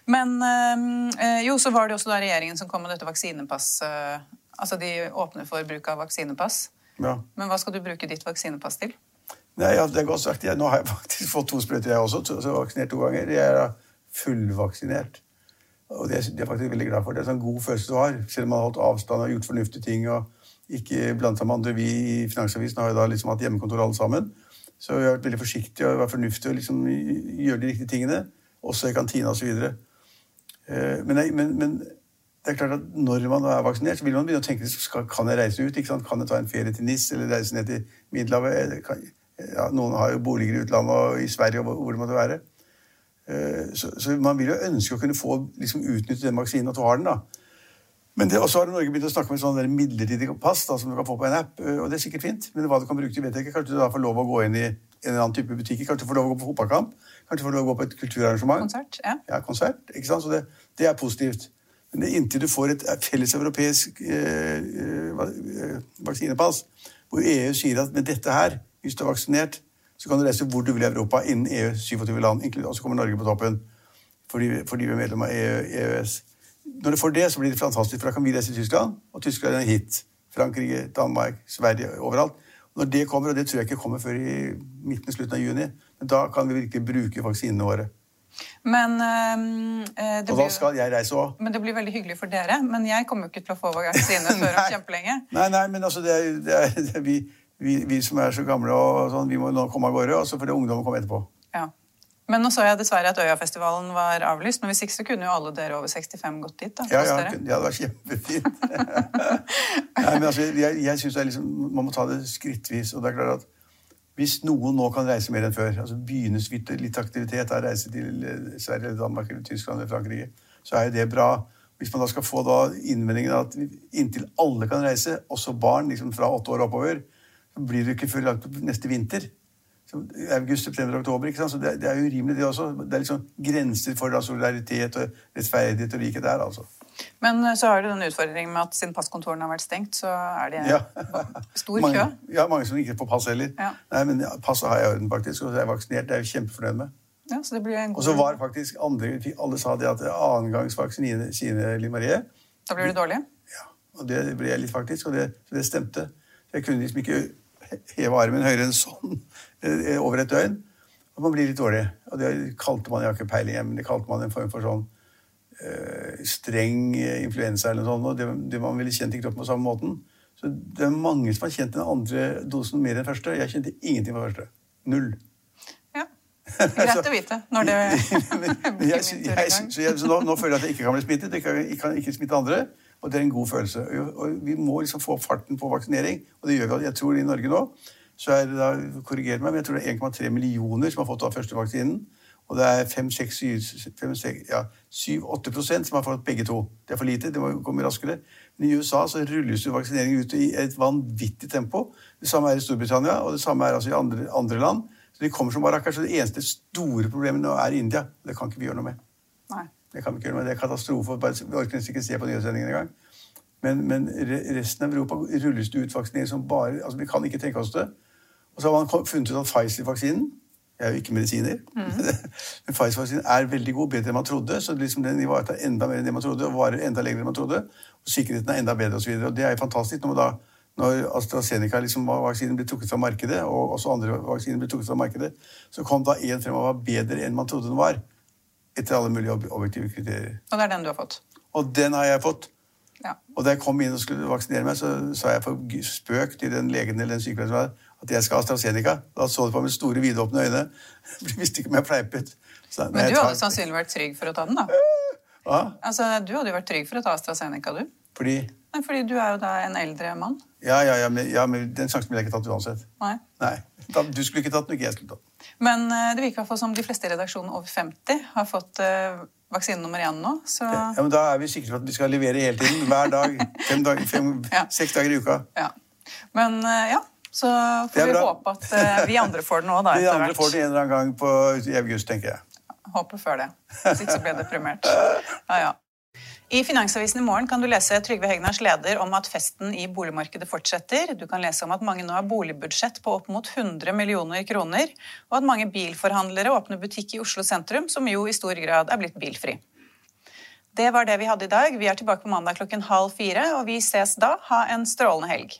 Speaker 3: Men øh, jo, så var det også da regjeringen som kom med dette vaksinepass. Øh, altså de åpner for bruk av vaksinepass.
Speaker 4: Ja.
Speaker 3: Men hva skal du bruke ditt vaksinepass til?
Speaker 4: Nei, ja, det er godt sagt. Jeg, nå har jeg *laughs* faktisk fått to sprøyter, jeg også. Så, så vaksinert to ganger. Jeg er fullvaksinert. Og det, er- det er jeg faktisk veldig glad for. Det er en sånn god følelse du har. Selv om man har holdt avstand og gjort fornuftige ting og ikke blant seg med andre. Vi i Finansavisen har jo da liksom hatt hjemmekontor alle sammen. Så vi har vært veldig forsiktige og vært fornuftige og liksom gjøre de riktige tingene. Også i kantina osv. så men, men, men det er klart at når man er vaksinert, så vil man begynne å tenke skal, kan jeg reise ut. Kan jeg ta en ferie til NIS eller reise ned til Middelhavet? Ja, noen har jo boliger i utlandet og i Sverige og hvor det måtte være. Eh, så, så, man vil jo ønske å kunne få liksom, utnytte den vaksinen, at du har den. da. Men det, også har Norge begynt å snakke med sånn midlertidig pass da, som du kan få på en app. Eh, og det er sikkert fint, men hva du kan bruke til, vet jeg ikke. Kanskje du da får lov å gå inn i en eller annen type butikker. Kanskje du får lov å gå på fotballkamp. Kanskje du får lov å gå på et kulturarrangement.
Speaker 3: Konsert, ja.
Speaker 4: ja konsert, ikke sant? Så det, det er positivt. Men inntil du får et felles europeisk eh, eh, vaksinepass, hvor EU sier at med dette her, hvis du er vaksinert, så kan du reise hvor du vil i Europa innen EU 27 land, og så kommer Norge på toppen fordi, fordi vi er medlem av EU, EØS. Når du får det, så blir det fantastisk, for da kan vi reise til Tyskland, og Tyskland er hit. Frankrike, Danmark, Sverige, overalt. Når det kommer, og det tror jeg ikke kommer før i midten slutten av juni, men da kan vi virkelig bruke vaksinene våre.
Speaker 3: Men,
Speaker 4: jeg reise òg.
Speaker 3: Men det blir veldig hyggelig for dere. Men jeg kommer jo ikke til å få vaksine *laughs* før om kjempelenge.
Speaker 4: Nei, nei, men altså, det er, det er, det er vi, vi, vi, som er så gamle, og sånn, vi må nå komme av gårde, og så får det ungdommen komme etterpå.
Speaker 3: Ja. Men nå så jeg dessverre at Øyafestivalen var avlyst. Men hvis ikke så kunne jo alle dere over 65 gått dit. da.
Speaker 4: Ja, ja, det hadde vært kjempefint. *laughs* nei, men altså, jeg, jeg synes liksom, Man må ta det skrittvis. og det er klart at hvis noen nå kan reise mer enn før, altså begynnes litt aktivitet av reise til eh, Sverige, Danmark, eller Tyskland eller Frankrike, så er jo det bra. Hvis man da skal få da innvendingen at inntil alle kan reise, også barn liksom fra åtte år oppover, så blir det ikke før langt neste vinter. Så august, september, oktober. ikke sant? Så det, det er urimelig, det også. Det er liksom grenser for da solidaritet og rettferdighet og likhet der, altså.
Speaker 3: Men eh, så har du den utfordringen med at siden passkontorene har vært stengt, så er det ja. *laughs* stor
Speaker 4: mange,
Speaker 3: kø.
Speaker 4: Ja, mange som ikke får pass heller. Ja. Nei, men Passet har jeg i orden, faktisk, og jeg er vaksinert. Det er jeg kjempefornøyd med.
Speaker 3: Ja, så det blir en god...
Speaker 4: Og så var faktisk andre Alle sa det at annengangsvaksine vaksine Liv Marie
Speaker 3: Da blir det dårlig?
Speaker 4: Ja. Og det ble jeg litt, faktisk. Og det, det stemte. Jeg kunne liksom ikke heve armen høyere enn sånn *laughs* eh, over et døgn. Og man blir litt dårlig. Og det kalte man, jeg har ikke peiling, men det kalte man en form for sånn streng influensa eller noe sånt. Og det, det man ville kjent i kroppen på samme måten. Så det er mange som har kjent den andre dosen mer enn første. Jeg kjente ingenting på første. Null.
Speaker 3: Ja. *laughs* Greit å vite når det *laughs* *laughs*
Speaker 4: blir jeg, jeg, så, jeg, så nå, nå, føler jeg at jeg ikke kan bli smittet. Jeg kan, jeg kan ikke smitte andre. Og det er en god følelse. Og vi må liksom få opp farten på vaksinering, og det gjør vi. Jeg tror i Norge nå så er det da, korriger meg, men jeg tror det er 1,3 millioner som har fått da første vaksinen. Og det er 5-7-8 ja, som har fått begge to. Det er for lite, det må komme raskere. Men i USA så rulles jo vaksinering ut i et vanvittig tempo. Det samme er i Storbritannia, og det samme er altså i andre, andre land. Så de kommer som barakker. Så det eneste store problemet nå er India. Det kan ikke vi gjøre noe med.
Speaker 3: Nei.
Speaker 4: Det kan vi ikke gjøre noe med. Det er katastrofe. Vi orker nesten ikke se på nyhetssendingen engang. Men, men resten av Europa rulles det ut vaksinering som bare altså Vi kan ikke tenke oss det. Og så har man funnet ut at Pfizer-vaksinen jeg er jo ikke medisiner. Mm. *laughs* Men Pfizer-vaksinen er veldig god, bedre enn man trodde. Så liksom den ivaretar enda mer enn det man trodde, og varer enda lenger enn man trodde. Og sikkerheten er enda bedre osv. Og, og det er jo fantastisk. Når, da, når AstraZeneca liksom, ble trukket fra markedet, og også andre vaksiner ble trukket fra markedet, så kom da én frem og var bedre enn man trodde den var. Etter alle mulige objektive kriterier.
Speaker 3: Og det er den du har fått?
Speaker 4: Og den har jeg fått.
Speaker 3: Ja.
Speaker 4: Og da jeg kom inn og skulle vaksinere meg, så sa jeg for spøk til den legen eller den sykepleieren at jeg skal ha AstraZeneca. Da så du på med store, vidåpne øyne. *laughs* Jeg visste ikke om jeg fleipet.
Speaker 3: Så, Men du hadde sannsynligvis vært trygg for å ta den, da?
Speaker 4: Hva?
Speaker 3: Altså, Du hadde jo vært trygg for å ta AstraZeneca, du.
Speaker 4: Fordi?
Speaker 3: Nei, fordi du er jo da en eldre mann.
Speaker 4: Ja, ja, ja, men, ja, men den sjansen ville jeg ikke tatt uansett.
Speaker 3: Nei.
Speaker 4: Nei. Du skulle ikke tatt den, ikke jeg skulle tatt den.
Speaker 3: Men uh, det virker som de fleste i redaksjonen over 50 har fått uh, vaksine nummer én nå. Så...
Speaker 4: Ja, men Da er vi sikre på at vi skal levere hele tiden. Hver dag. Fem dag, fem, *laughs* ja. Seks dager i uka.
Speaker 3: Ja. Men uh, ja, så får vi håpe at uh, vi andre får det nå, da. *laughs*
Speaker 4: Vi andre får det en eller annen gang på, i august, tenker jeg.
Speaker 3: Håper før det. Hvis ikke så blir jeg deprimert. Ja, ja. I Finansavisen i morgen kan du lese Trygve Hegnars leder om at festen i boligmarkedet fortsetter. Du kan lese om at mange nå har boligbudsjett på opp mot 100 millioner kroner, og at mange bilforhandlere åpner butikk i Oslo sentrum, som jo i stor grad er blitt bilfri. Det var det vi hadde i dag. Vi er tilbake på mandag klokken halv fire, og vi ses da. Ha en strålende helg.